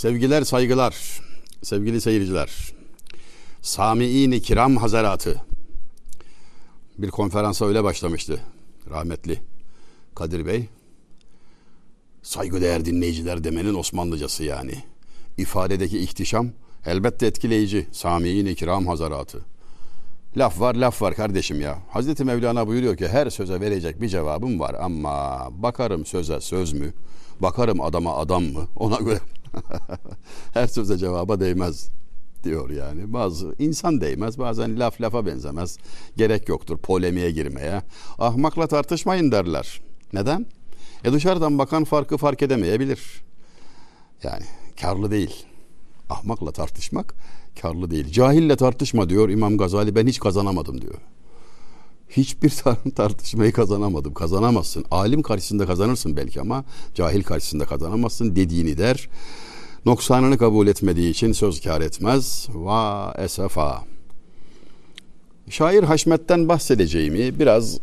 Sevgiler, saygılar, sevgili seyirciler. Sami'in-i kiram hazaratı. Bir konferansa öyle başlamıştı rahmetli Kadir Bey. Saygıdeğer dinleyiciler demenin Osmanlıcası yani. İfadedeki ihtişam elbette etkileyici. Sami'in-i kiram hazaratı. Laf var laf var kardeşim ya. Hazreti Mevlana buyuruyor ki her söze verecek bir cevabım var ama bakarım söze söz mü? Bakarım adama adam mı? Ona göre her söze cevaba değmez diyor yani. Bazı insan değmez bazen laf lafa benzemez. Gerek yoktur polemiğe girmeye. Ahmakla tartışmayın derler. Neden? E dışarıdan bakan farkı fark edemeyebilir. Yani karlı değil. Ahmakla tartışmak karlı değil. Cahille tartışma diyor İmam Gazali ben hiç kazanamadım diyor. Hiçbir tartışmayı kazanamadım. Kazanamazsın. Alim karşısında kazanırsın belki ama cahil karşısında kazanamazsın dediğini der. Noksanını kabul etmediği için söz kar etmez. Va esefa. Şair Haşmet'ten bahsedeceğimi, biraz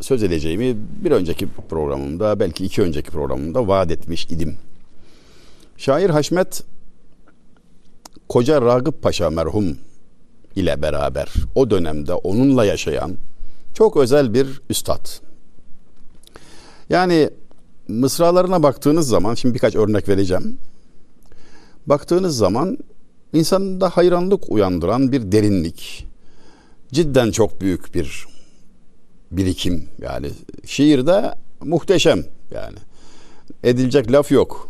söz edeceğimi bir önceki programımda, belki iki önceki programımda vaat etmiş idim. Şair Haşmet Koca Ragıp Paşa merhum ile beraber o dönemde onunla yaşayan çok özel bir üstad. Yani mısralarına baktığınız zaman şimdi birkaç örnek vereceğim. Baktığınız zaman insanında hayranlık uyandıran bir derinlik. Cidden çok büyük bir birikim yani şiirde muhteşem yani edilecek laf yok.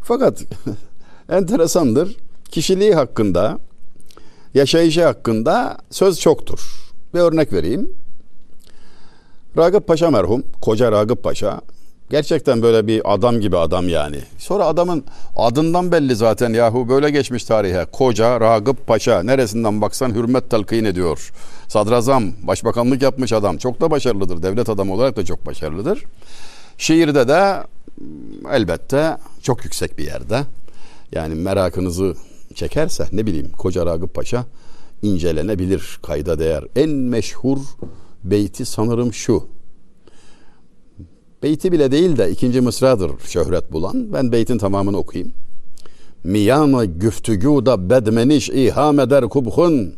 Fakat enteresandır kişiliği hakkında yaşayışı hakkında söz çoktur. Bir örnek vereyim. Ragıp Paşa merhum, koca Ragıp Paşa gerçekten böyle bir adam gibi adam yani. Sonra adamın adından belli zaten yahu böyle geçmiş tarihe. Koca Ragıp Paşa neresinden baksan hürmet talkîn ediyor. Sadrazam, başbakanlık yapmış adam. Çok da başarılıdır. Devlet adamı olarak da çok başarılıdır. Şiirde de elbette çok yüksek bir yerde. Yani merakınızı çekerse ne bileyim Koca Ragıp Paşa incelenebilir, kayda değer. En meşhur beyti sanırım şu. Beyti bile değil de ikinci mısradır şöhret bulan. Ben beytin tamamını okuyayım. Miyanı güftügûda bedmeniş iham eder kubhun.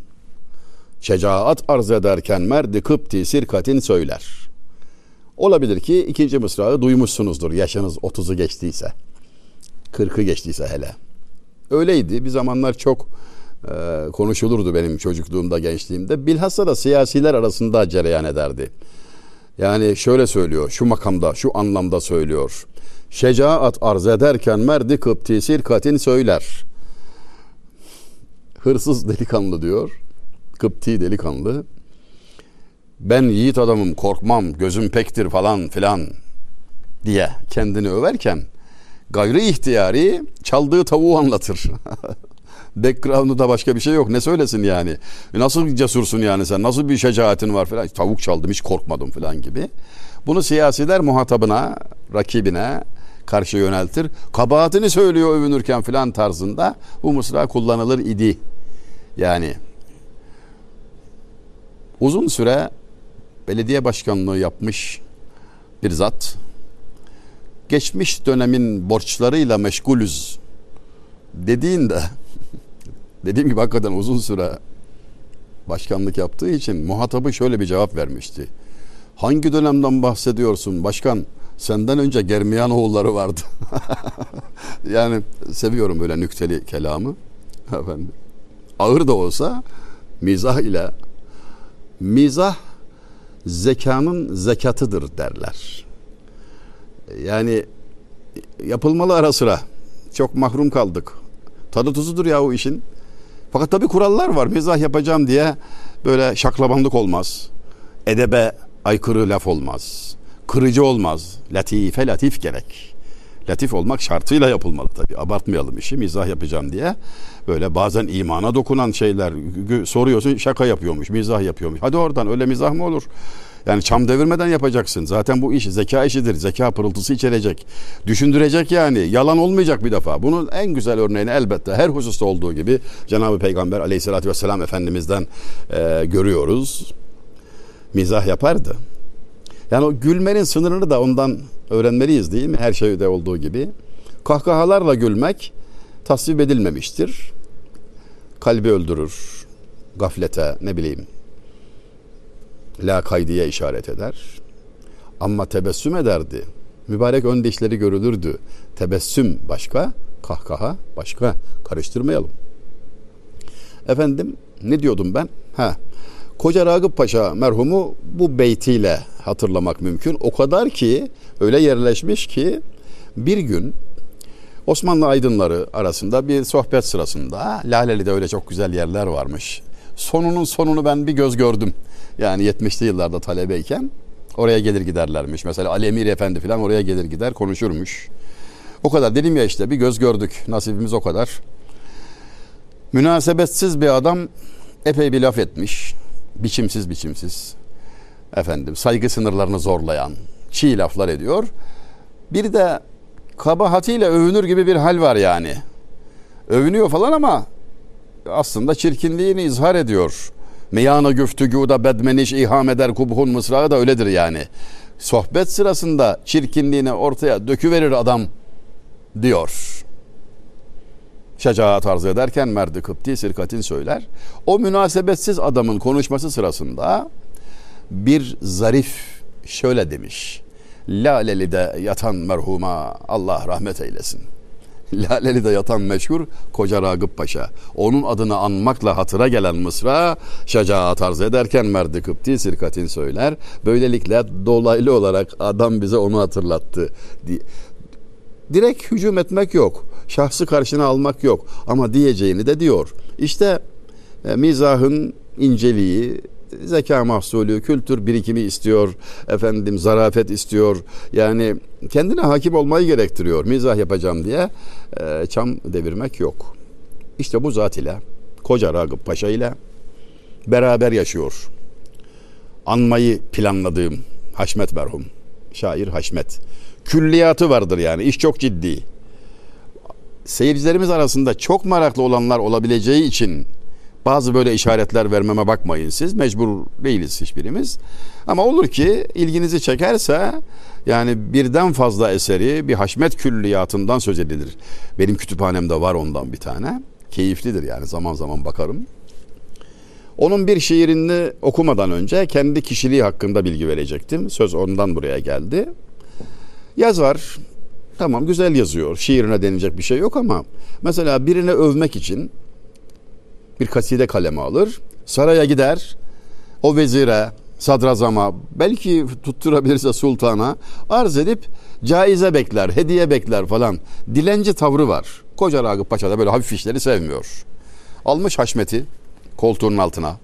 Şecaat arz ederken merdi kıpti sirkatin söyler. Olabilir ki ikinci mısrağı duymuşsunuzdur yaşınız 30'u geçtiyse. 40'ı geçtiyse hele. Öyleydi. Bir zamanlar çok konuşulurdu benim çocukluğumda, gençliğimde. Bilhassa da siyasiler arasında cereyan ederdi. Yani şöyle söylüyor, şu makamda, şu anlamda söylüyor. Şecaat arz ederken merdi kıpti sirkatin söyler. Hırsız delikanlı diyor. Kıpti delikanlı. Ben yiğit adamım, korkmam, gözüm pektir falan filan diye kendini överken gayri ihtiyari çaldığı tavuğu anlatır. Background'da başka bir şey yok. Ne söylesin yani? Nasıl cesursun yani sen? Nasıl bir şecaatin var falan? Tavuk çaldım hiç korkmadım falan gibi. Bunu siyasiler muhatabına, rakibine karşı yöneltir. Kabahatini söylüyor övünürken filan tarzında bu mısra kullanılır idi. Yani uzun süre belediye başkanlığı yapmış bir zat geçmiş dönemin borçlarıyla meşgulüz dediğinde dediğim gibi hakikaten uzun süre başkanlık yaptığı için muhatabı şöyle bir cevap vermişti. Hangi dönemden bahsediyorsun başkan? Senden önce Germiyan oğulları vardı. yani seviyorum böyle nükteli kelamı. Efendim. Ağır da olsa mizah ile mizah zekanın zekatıdır derler. Yani yapılmalı ara sıra. Çok mahrum kaldık. Tadı tuzudur ya o işin. Fakat tabii kurallar var. Mizah yapacağım diye böyle şaklabanlık olmaz. Edebe aykırı laf olmaz. Kırıcı olmaz. Latife latif gerek. Latif olmak şartıyla yapılmalı tabii. Abartmayalım işi mizah yapacağım diye. Böyle bazen imana dokunan şeyler soruyorsun şaka yapıyormuş, mizah yapıyormuş. Hadi oradan öyle mizah mı olur? Yani çam devirmeden yapacaksın. Zaten bu iş zeka işidir. Zeka pırıltısı içerecek. Düşündürecek yani. Yalan olmayacak bir defa. Bunun en güzel örneğini elbette her hususta olduğu gibi Cenab-ı Peygamber aleyhissalatü vesselam Efendimiz'den e, görüyoruz. Mizah yapardı. Yani o gülmenin sınırını da ondan öğrenmeliyiz değil mi? Her şeyde olduğu gibi. Kahkahalarla gülmek tasvip edilmemiştir. Kalbi öldürür, gaflete ne bileyim la kaydiye işaret eder. Ama tebessüm ederdi. Mübarek ön dişleri görülürdü. Tebessüm başka, kahkaha başka. Karıştırmayalım. Efendim ne diyordum ben? Ha. Koca Ragıp Paşa merhumu bu beytiyle hatırlamak mümkün. O kadar ki öyle yerleşmiş ki bir gün Osmanlı aydınları arasında bir sohbet sırasında Laleli'de öyle çok güzel yerler varmış. Sonunun sonunu ben bir göz gördüm. Yani 70'li yıllarda talebeyken oraya gelir giderlermiş. Mesela Ali Emir Efendi falan oraya gelir gider konuşurmuş. O kadar dedim ya işte bir göz gördük. Nasibimiz o kadar. Münasebetsiz bir adam epey bir laf etmiş. Biçimsiz biçimsiz. Efendim saygı sınırlarını zorlayan çiğ laflar ediyor. Bir de kabahatiyle övünür gibi bir hal var yani. Övünüyor falan ama aslında çirkinliğini izhar ediyor. Meyana güftügüda bedmeniş iham eder kubhun mısrağı da öyledir yani. Sohbet sırasında çirkinliğini ortaya döküverir adam diyor. Şecaat arz ederken Merdi Kıpti Sirkatin söyler. O münasebetsiz adamın konuşması sırasında bir zarif şöyle demiş. Laleli'de yatan merhuma Allah rahmet eylesin. Laleli'de yatan meşhur Koca Ragıp Paşa. Onun adını anmakla hatıra gelen Mısra şecaat arz ederken Merdi Kıpti Sirkatin söyler. Böylelikle dolaylı olarak adam bize onu hatırlattı. Direkt hücum etmek yok. Şahsı karşına almak yok. Ama diyeceğini de diyor. İşte e, mizahın inceliği, zeka mahsulü, kültür birikimi istiyor, efendim zarafet istiyor. Yani kendine hakim olmayı gerektiriyor. Mizah yapacağım diye e, çam devirmek yok. İşte bu zat ile Koca Ragıp Paşa ile beraber yaşıyor. Anmayı planladığım Haşmet merhum. Şair Haşmet. Külliyatı vardır yani. İş çok ciddi. Seyircilerimiz arasında çok meraklı olanlar olabileceği için bazı böyle işaretler vermeme bakmayın siz. Mecbur değiliz hiçbirimiz. Ama olur ki ilginizi çekerse yani birden fazla eseri bir haşmet külliyatından söz edilir. Benim kütüphanemde var ondan bir tane. Keyiflidir yani zaman zaman bakarım. Onun bir şiirini okumadan önce kendi kişiliği hakkında bilgi verecektim. Söz ondan buraya geldi. Yazar tamam güzel yazıyor. Şiirine denilecek bir şey yok ama mesela birini övmek için bir kaside kaleme alır. Saraya gider. O vezire, sadrazama, belki tutturabilirse sultana arz edip caize bekler, hediye bekler falan. Dilenci tavrı var. Koca Ragıp Paşa da böyle hafif işleri sevmiyor. Almış Haşmet'i koltuğunun altına.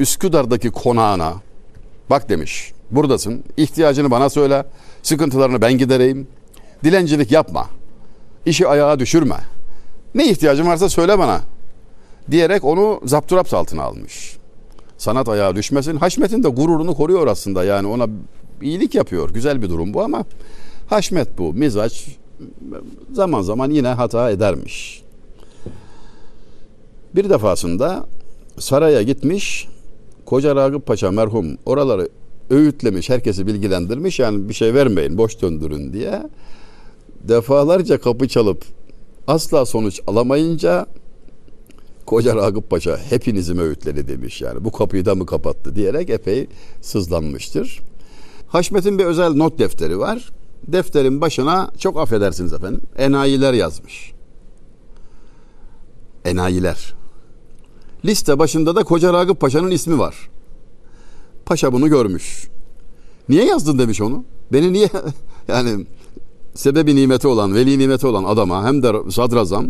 Üsküdar'daki konağına bak demiş. Buradasın. İhtiyacını bana söyle. Sıkıntılarını ben gidereyim. Dilencilik yapma. İşi ayağa düşürme. Ne ihtiyacın varsa söyle bana diyerek onu zapturapt altına almış. Sanat ayağa düşmesin. Haşmet'in de gururunu koruyor aslında. Yani ona iyilik yapıyor. Güzel bir durum bu ama Haşmet bu. Mizaç zaman zaman yine hata edermiş. Bir defasında saraya gitmiş. Koca Ragıp Paşa merhum oraları öğütlemiş, herkesi bilgilendirmiş. Yani bir şey vermeyin, boş döndürün diye. Defalarca kapı çalıp asla sonuç alamayınca Koca Ragıp Paşa hepinizi mi öğütledi demiş yani. Bu kapıyı da mı kapattı diyerek epey sızlanmıştır. Haşmet'in bir özel not defteri var. Defterin başına çok affedersiniz efendim enayiler yazmış. Enayiler. Liste başında da Koca Ragıp Paşa'nın ismi var. Paşa bunu görmüş. Niye yazdın demiş onu. Beni niye yani sebebi nimeti olan, veli nimeti olan adama hem de sadrazam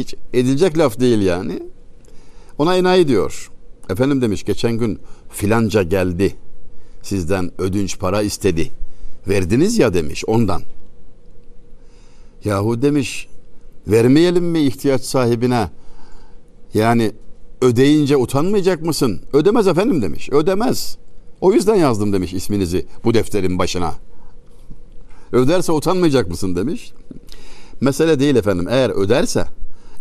hiç edilecek laf değil yani. Ona enayi diyor. Efendim demiş geçen gün filanca geldi. Sizden ödünç para istedi. Verdiniz ya demiş ondan. Yahu demiş vermeyelim mi ihtiyaç sahibine? Yani ödeyince utanmayacak mısın? Ödemez efendim demiş. Ödemez. O yüzden yazdım demiş isminizi bu defterin başına. Öderse utanmayacak mısın demiş. Mesele değil efendim. Eğer öderse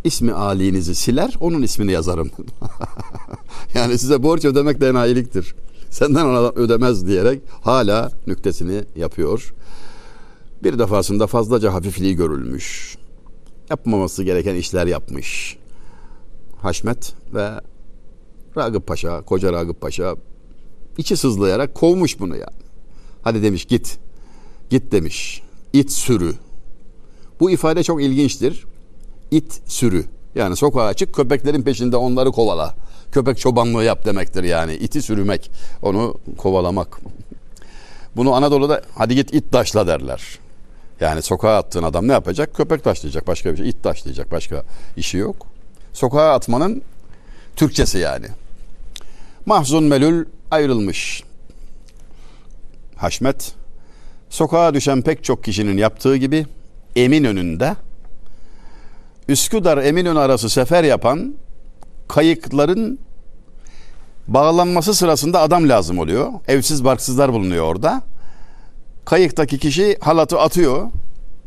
ismi alinizi siler, onun ismini yazarım. yani size borç ödemek de enayiliktir. Senden ona ödemez diyerek hala nüktesini yapıyor. Bir defasında fazlaca hafifliği görülmüş. yapmaması gereken işler yapmış. Haşmet ve Ragıp Paşa, koca Ragıp Paşa içi sızlayarak kovmuş bunu yani. Hadi demiş git. Git demiş. İt sürü. Bu ifade çok ilginçtir. İt sürü. Yani sokağa çık köpeklerin peşinde onları kovala. Köpek çobanlığı yap demektir yani. İti sürümek. Onu kovalamak. Bunu Anadolu'da hadi git it taşla derler. Yani sokağa attığın adam ne yapacak? Köpek taşlayacak başka bir şey. İt taşlayacak başka işi yok. Sokağa atmanın Türkçesi yani. Mahzun Melül ayrılmış. Haşmet sokağa düşen pek çok kişinin yaptığı gibi Emin önünde Üsküdar Eminönü arası sefer yapan kayıkların bağlanması sırasında adam lazım oluyor. Evsiz barksızlar bulunuyor orada. Kayıktaki kişi halatı atıyor.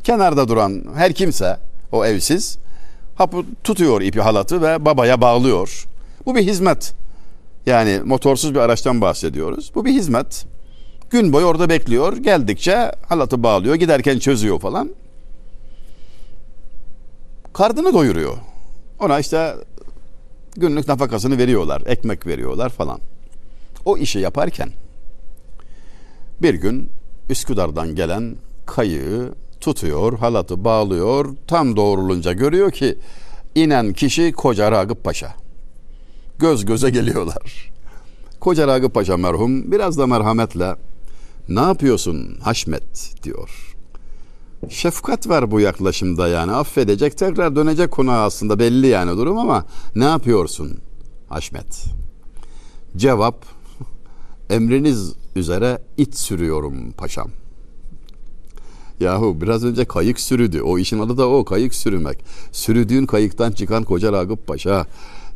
Kenarda duran her kimse o evsiz hapı tutuyor ipi halatı ve babaya bağlıyor. Bu bir hizmet. Yani motorsuz bir araçtan bahsediyoruz. Bu bir hizmet. Gün boyu orada bekliyor. Geldikçe halatı bağlıyor. Giderken çözüyor falan. Kardını doyuruyor. Ona işte günlük nafakasını veriyorlar. Ekmek veriyorlar falan. O işi yaparken bir gün Üsküdar'dan gelen kayığı tutuyor, halatı bağlıyor. Tam doğrulunca görüyor ki inen kişi Koca Ragıp Paşa. Göz göze geliyorlar. Koca Ragıp Paşa merhum biraz da merhametle ne yapıyorsun Haşmet diyor. Şefkat var bu yaklaşımda yani affedecek tekrar dönecek konağa aslında belli yani durum ama ne yapıyorsun Haşmet? Cevap emriniz üzere it sürüyorum paşam. Yahu biraz önce kayık sürüdü. O işin adı da o kayık sürümek. Sürüdüğün kayıktan çıkan koca Ragıp Paşa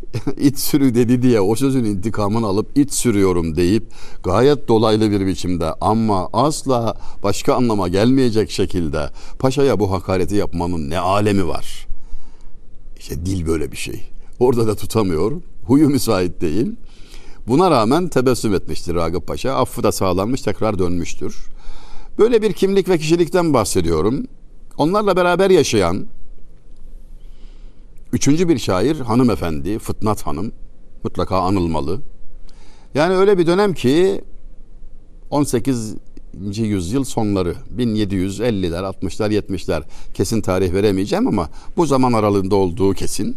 it sürü dedi diye o sözün intikamını alıp it sürüyorum deyip gayet dolaylı bir biçimde ama asla başka anlama gelmeyecek şekilde paşaya bu hakareti yapmanın ne alemi var. İşte dil böyle bir şey. Orada da tutamıyor. Huyu müsait değil. Buna rağmen tebessüm etmiştir Ragıp Paşa. Affı da sağlanmış tekrar dönmüştür. Böyle bir kimlik ve kişilikten bahsediyorum. Onlarla beraber yaşayan üçüncü bir şair hanımefendi Fıtnat Hanım mutlaka anılmalı. Yani öyle bir dönem ki 18. yüzyıl sonları 1750'ler 60'lar 70'ler kesin tarih veremeyeceğim ama bu zaman aralığında olduğu kesin.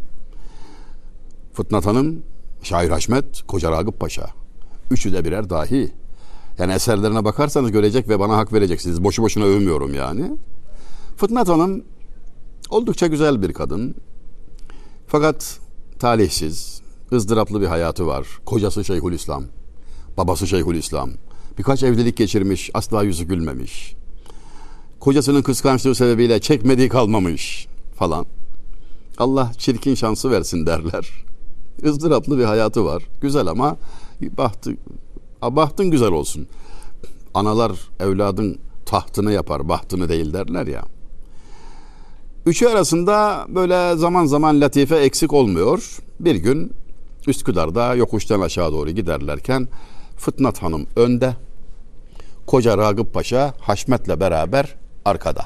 Fıtnat Hanım, Şair Haşmet, Koca Ragıp Paşa. Üçü de birer dahi. Yani eserlerine bakarsanız görecek ve bana hak vereceksiniz. Boşu boşuna övmüyorum yani. Fıtnat Hanım oldukça güzel bir kadın. Fakat talihsiz, ızdıraplı bir hayatı var. Kocası Şeyhülislam, babası Şeyhülislam. Birkaç evlilik geçirmiş, asla yüzü gülmemiş. Kocasının kıskançlığı sebebiyle çekmediği kalmamış falan. Allah çirkin şansı versin derler. ızdıraplı bir hayatı var. Güzel ama bahtı, bahtın güzel olsun. Analar evladın tahtını yapar, bahtını değil derler ya. Üçü arasında böyle zaman zaman latife eksik olmuyor. Bir gün Üsküdar'da yokuştan aşağı doğru giderlerken Fıtnat Hanım önde, Koca Ragıp Paşa Haşmet'le beraber arkada.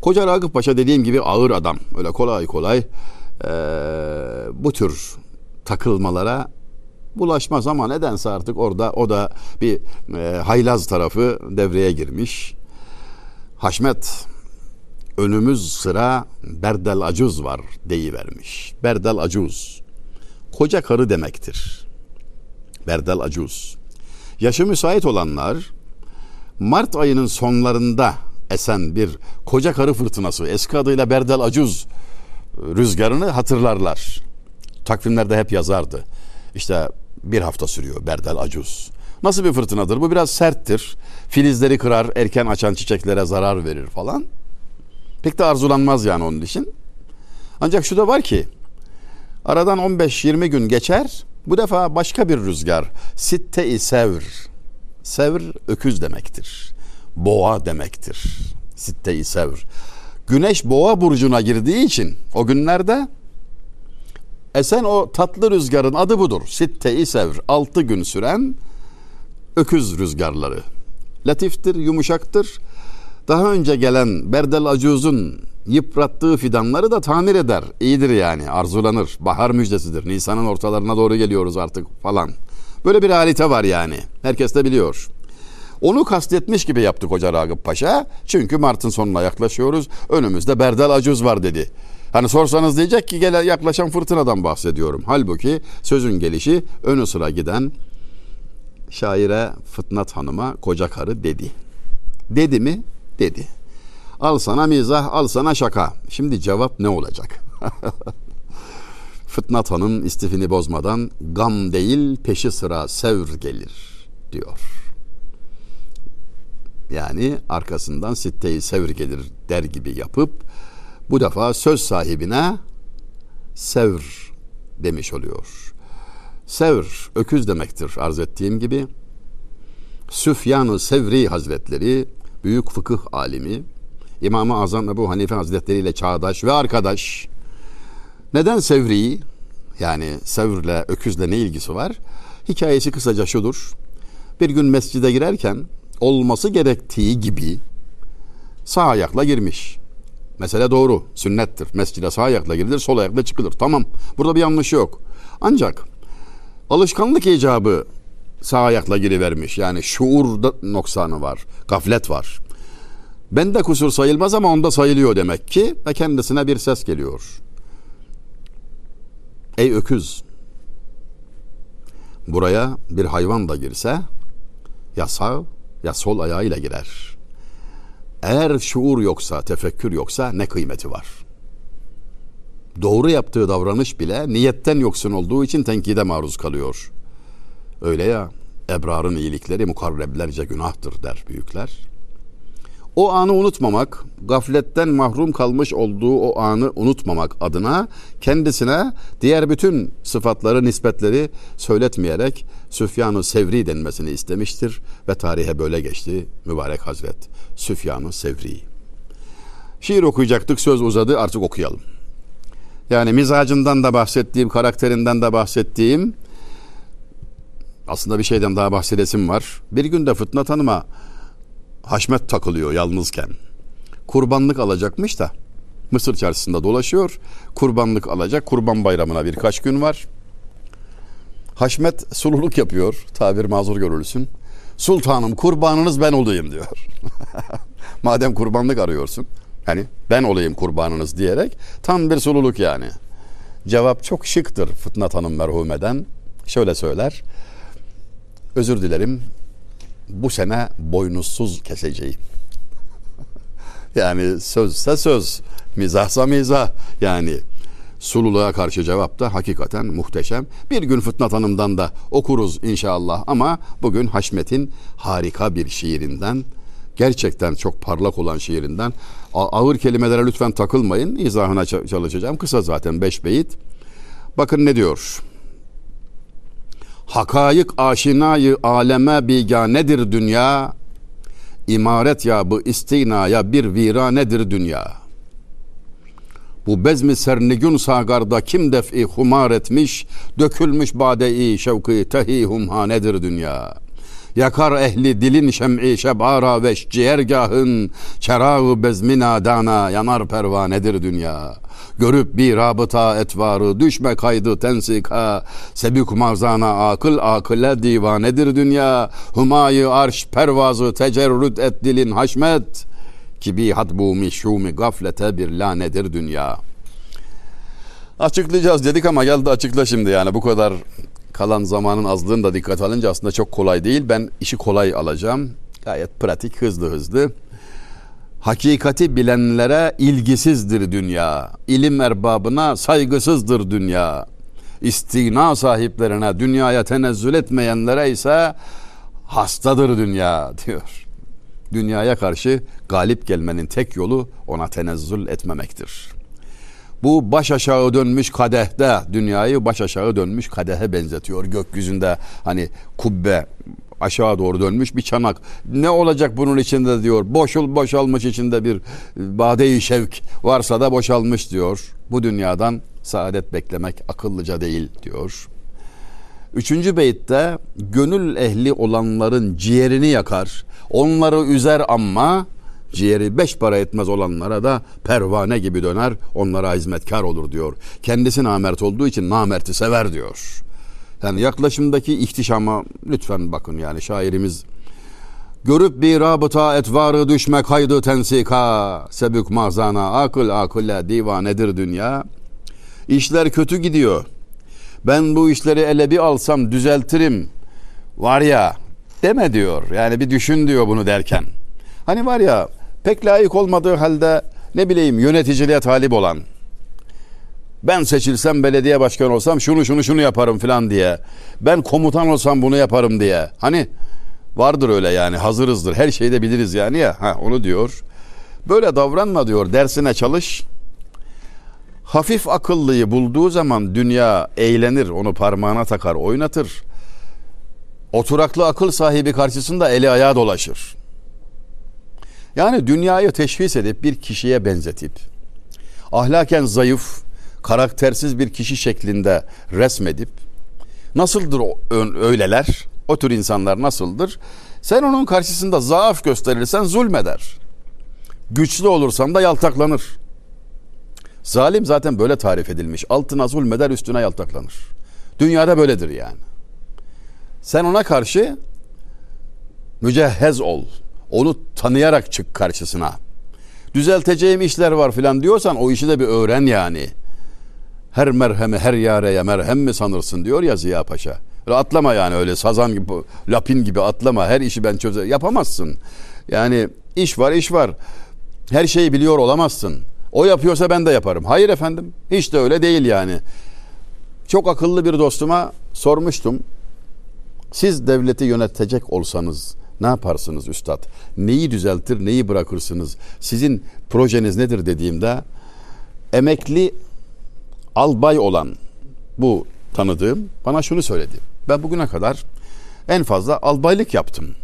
Koca Ragıp Paşa dediğim gibi ağır adam. Öyle kolay kolay e, bu tür takılmalara bulaşmaz ama nedense artık orada o da bir e, haylaz tarafı devreye girmiş. Haşmet önümüz sıra Berdel Acuz var deyivermiş. Berdel Acuz. Koca karı demektir. Berdel Acuz. Yaşı müsait olanlar Mart ayının sonlarında esen bir koca karı fırtınası eski adıyla Berdel Acuz rüzgarını hatırlarlar. Takvimlerde hep yazardı. İşte bir hafta sürüyor Berdel Acuz. Nasıl bir fırtınadır? Bu biraz serttir. Filizleri kırar, erken açan çiçeklere zarar verir falan. Pek de arzulanmaz yani onun için. Ancak şu da var ki aradan 15-20 gün geçer. Bu defa başka bir rüzgar. Sitte-i sevr. Sevr öküz demektir. Boğa demektir. Sitte-i sevr. Güneş boğa burcuna girdiği için o günlerde esen o tatlı rüzgarın adı budur. Sitte-i sevr. Altı gün süren öküz rüzgarları. Latiftir, yumuşaktır daha önce gelen Berdel Acuz'un Yıprattığı fidanları da tamir eder. İyidir yani arzulanır. Bahar müjdesidir. Nisan'ın ortalarına doğru geliyoruz artık falan. Böyle bir realite var yani. Herkes de biliyor. Onu kastetmiş gibi yaptık Hoca Ragıp Paşa. Çünkü Mart'ın sonuna yaklaşıyoruz. Önümüzde Berdel Acuz var dedi. Hani sorsanız diyecek ki gele yaklaşan fırtınadan bahsediyorum. Halbuki sözün gelişi önü sıra giden şaire Fıtnat Hanım'a koca karı dedi. Dedi mi? Dedi. Al sana mizah, al sana şaka. Şimdi cevap ne olacak? Fıtnat Hanım istifini bozmadan gam değil peşi sıra sevr gelir diyor. Yani arkasından sitteyi sevr gelir der gibi yapıp bu defa söz sahibine sevr demiş oluyor. Sevr öküz demektir arz ettiğim gibi. Süfyan-ı Sevri Hazretleri büyük fıkıh alimi İmam-ı Azam Ebu Hanife Hazretleri ile çağdaş ve arkadaş. Neden Sevri? Yani Sevr'le, öküzle ne ilgisi var? Hikayesi kısaca şudur. Bir gün mescide girerken olması gerektiği gibi sağ ayakla girmiş. Mesele doğru, sünnettir. Mescide sağ ayakla girilir, sol ayakla çıkılır. Tamam, burada bir yanlış yok. Ancak alışkanlık icabı sağ ayakla girivermiş. Yani şuur noksanı var, gaflet var. Bende kusur sayılmaz ama onda sayılıyor demek ki ve kendisine bir ses geliyor. Ey öküz! Buraya bir hayvan da girse ya sağ ya sol ayağıyla girer. Eğer şuur yoksa, tefekkür yoksa ne kıymeti var? Doğru yaptığı davranış bile niyetten yoksun olduğu için tenkide maruz kalıyor. Öyle ya, ebrarın iyilikleri mukarreblerce günahtır der büyükler. O anı unutmamak, gafletten mahrum kalmış olduğu o anı unutmamak adına kendisine diğer bütün sıfatları, nispetleri söyletmeyerek Süfyan-ı Sevri denmesini istemiştir ve tarihe böyle geçti mübarek hazret Süfyan-ı Sevri. Şiir okuyacaktık, söz uzadı, artık okuyalım. Yani mizacından da bahsettiğim, karakterinden de bahsettiğim aslında bir şeyden daha bahsedesim var. Bir gün de Fıtnat Hanım'a Haşmet takılıyor yalnızken. Kurbanlık alacakmış da Mısır çarşısında dolaşıyor. Kurbanlık alacak. Kurban bayramına birkaç gün var. Haşmet sululuk yapıyor. Tabir mazur görülsün. Sultanım kurbanınız ben olayım diyor. Madem kurbanlık arıyorsun. Hani ben olayım kurbanınız diyerek tam bir sululuk yani. Cevap çok şıktır Fıtnat Hanım merhumeden. Şöyle söyler. Özür dilerim bu sene boynuzsuz keseceğim. yani sözse söz, mizahsa mizah. Yani sululuğa karşı cevap da hakikaten muhteşem. Bir gün Fıtnat Hanım'dan da okuruz inşallah ama bugün Haşmet'in harika bir şiirinden gerçekten çok parlak olan şiirinden ağır kelimelere lütfen takılmayın. İzahına çalışacağım. Kısa zaten beş beyit. Bakın ne diyor? Hakayık aşinayı aleme biganedir dünya. İmaret ya bu istinaya bir viranedir dünya. Bu bezmi sernigün sagarda kim def'i humar etmiş, dökülmüş bade-i şevki tehi humhanedir dünya. Yakar ehli dilin şem'i şebara veş ciğergahın, çerağı bezmi nadana yanar pervanedir dünya.'' Görüp bir rabıta etvarı düşme kaydı tensika Sebük marzana akıl akıle divanedir dünya Humayı arş pervazı tecerrüt et dilin haşmet Ki had bu mişumi gaflete bir lanedir dünya Açıklayacağız dedik ama geldi açıkla şimdi yani bu kadar kalan zamanın azlığını da dikkat alınca aslında çok kolay değil. Ben işi kolay alacağım. Gayet pratik, hızlı hızlı. Hakikati bilenlere ilgisizdir dünya. İlim erbabına saygısızdır dünya. İstina sahiplerine, dünyaya tenezzül etmeyenlere ise hastadır dünya diyor. Dünyaya karşı galip gelmenin tek yolu ona tenezzül etmemektir. Bu baş aşağı dönmüş kadehte dünyayı baş aşağı dönmüş kadehe benzetiyor. Gökyüzünde hani kubbe aşağı doğru dönmüş bir çanak. Ne olacak bunun içinde diyor. Boşul boşalmış içinde bir bade şevk varsa da boşalmış diyor. Bu dünyadan saadet beklemek akıllıca değil diyor. Üçüncü beytte gönül ehli olanların ciğerini yakar. Onları üzer ama ciğeri beş para etmez olanlara da pervane gibi döner, onlara hizmetkar olur diyor. Kendisi namert olduğu için namerti sever diyor. Yani yaklaşımdaki ihtişama lütfen bakın yani şairimiz Görüp bir rabıta etvarı düşme kaydı tensika sebük mazana akıl akılle divanedir dünya. İşler kötü gidiyor. Ben bu işleri ele bir alsam düzeltirim. Var ya deme diyor. Yani bir düşün diyor bunu derken. Hani var ya pek layık olmadığı halde ne bileyim yöneticiliğe talip olan. Ben seçilsem belediye başkanı olsam şunu şunu şunu yaparım falan diye. Ben komutan olsam bunu yaparım diye. Hani vardır öyle yani hazırızdır. Her şeyi de biliriz yani ya. Ha, onu diyor. Böyle davranma diyor. Dersine çalış. Hafif akıllıyı bulduğu zaman dünya eğlenir. Onu parmağına takar, oynatır. Oturaklı akıl sahibi karşısında eli ayağı dolaşır. Yani dünyayı teşhis edip bir kişiye benzetip ahlaken zayıf, karaktersiz bir kişi şeklinde resmedip nasıldır o öyleler? O tür insanlar nasıldır? Sen onun karşısında zaaf gösterirsen zulmeder. Güçlü olursan da yaltaklanır. Zalim zaten böyle tarif edilmiş. Altına zulmeder, üstüne yaltaklanır. Dünyada böyledir yani. Sen ona karşı mücehhez ol. Onu tanıyarak çık karşısına. Düzelteceğim işler var filan diyorsan o işi de bir öğren yani. Her merhemi her yareye merhem mi sanırsın diyor ya Ziya Paşa. Atlama yani öyle sazan gibi, lapin gibi atlama. Her işi ben çözer. Yapamazsın. Yani iş var iş var. Her şeyi biliyor olamazsın. O yapıyorsa ben de yaparım. Hayır efendim. Hiç de öyle değil yani. Çok akıllı bir dostuma sormuştum. Siz devleti yönetecek olsanız ne yaparsınız üstad? Neyi düzeltir, neyi bırakırsınız? Sizin projeniz nedir dediğimde emekli albay olan bu tanıdığım bana şunu söyledi. Ben bugüne kadar en fazla albaylık yaptım.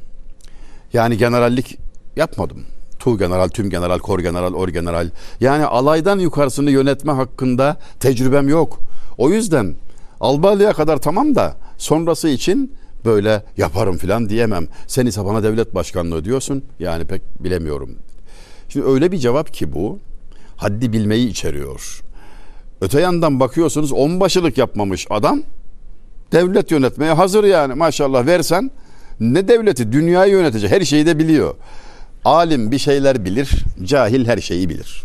Yani generallik yapmadım. Tu general, tüm general, kor general, or general. Yani alaydan yukarısını yönetme hakkında tecrübem yok. O yüzden albaylığa kadar tamam da sonrası için böyle yaparım filan diyemem. Sen ise bana devlet başkanlığı diyorsun. Yani pek bilemiyorum. Şimdi öyle bir cevap ki bu haddi bilmeyi içeriyor. Öte yandan bakıyorsunuz onbaşılık yapmamış adam devlet yönetmeye hazır yani maşallah versen ne devleti dünyayı yönetecek her şeyi de biliyor. Alim bir şeyler bilir, cahil her şeyi bilir.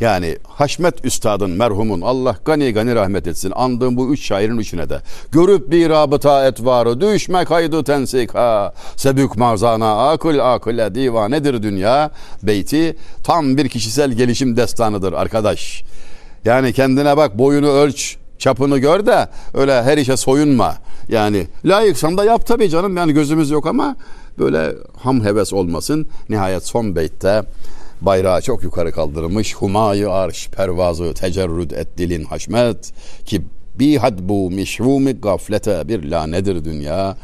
Yani Haşmet Üstad'ın merhumun Allah gani gani rahmet etsin andığım bu üç şairin üçüne de görüp bir rabıta etvarı düşme kaydı tensika sebük mazana akıl akıle divanedir dünya beyti tam bir kişisel gelişim destanıdır arkadaş. Yani kendine bak boyunu ölç çapını gör de öyle her işe soyunma. Yani layıksan da yap tabii canım yani gözümüz yok ama böyle ham heves olmasın. Nihayet son beytte bayrağı çok yukarı kaldırmış. Humayı arş pervazı tecerrüd et dilin haşmet ki Bihad bu mişvumi gaflete bir lanedir dünya.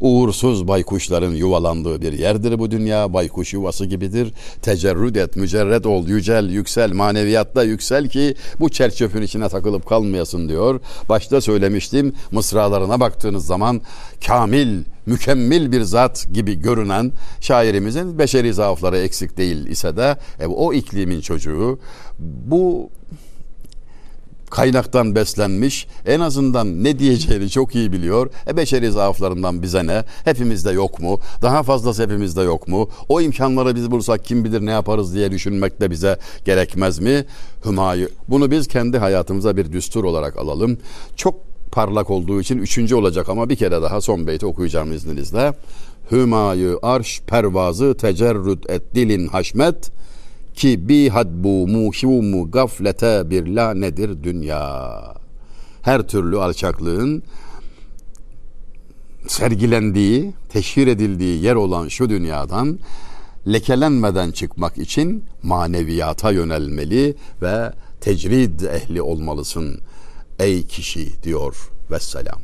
Uğursuz baykuşların yuvalandığı bir yerdir bu dünya. Baykuş yuvası gibidir. Tecerrüd et, mücerred ol, yücel, yüksel, maneviyatta yüksel ki bu çerçöpün içine takılıp kalmayasın diyor. Başta söylemiştim mısralarına baktığınız zaman kamil, mükemmel bir zat gibi görünen şairimizin beşeri zaafları eksik değil ise de e, o iklimin çocuğu bu kaynaktan beslenmiş. En azından ne diyeceğini çok iyi biliyor. E beşeri zaaflarından bize ne? Hepimizde yok mu? Daha fazlası hepimizde yok mu? O imkanları biz bulsak kim bilir ne yaparız diye düşünmek de bize gerekmez mi? Hümayı. Bunu biz kendi hayatımıza bir düstur olarak alalım. Çok parlak olduğu için üçüncü olacak ama bir kere daha son beyti okuyacağım izninizle. Hümayı arş pervazı tecerrüt et dilin haşmet ki bi hadbu muhivumu gaflete bir la nedir dünya. Her türlü alçaklığın sergilendiği, teşhir edildiği yer olan şu dünyadan lekelenmeden çıkmak için maneviyata yönelmeli ve tecrid ehli olmalısın ey kişi diyor vesselam.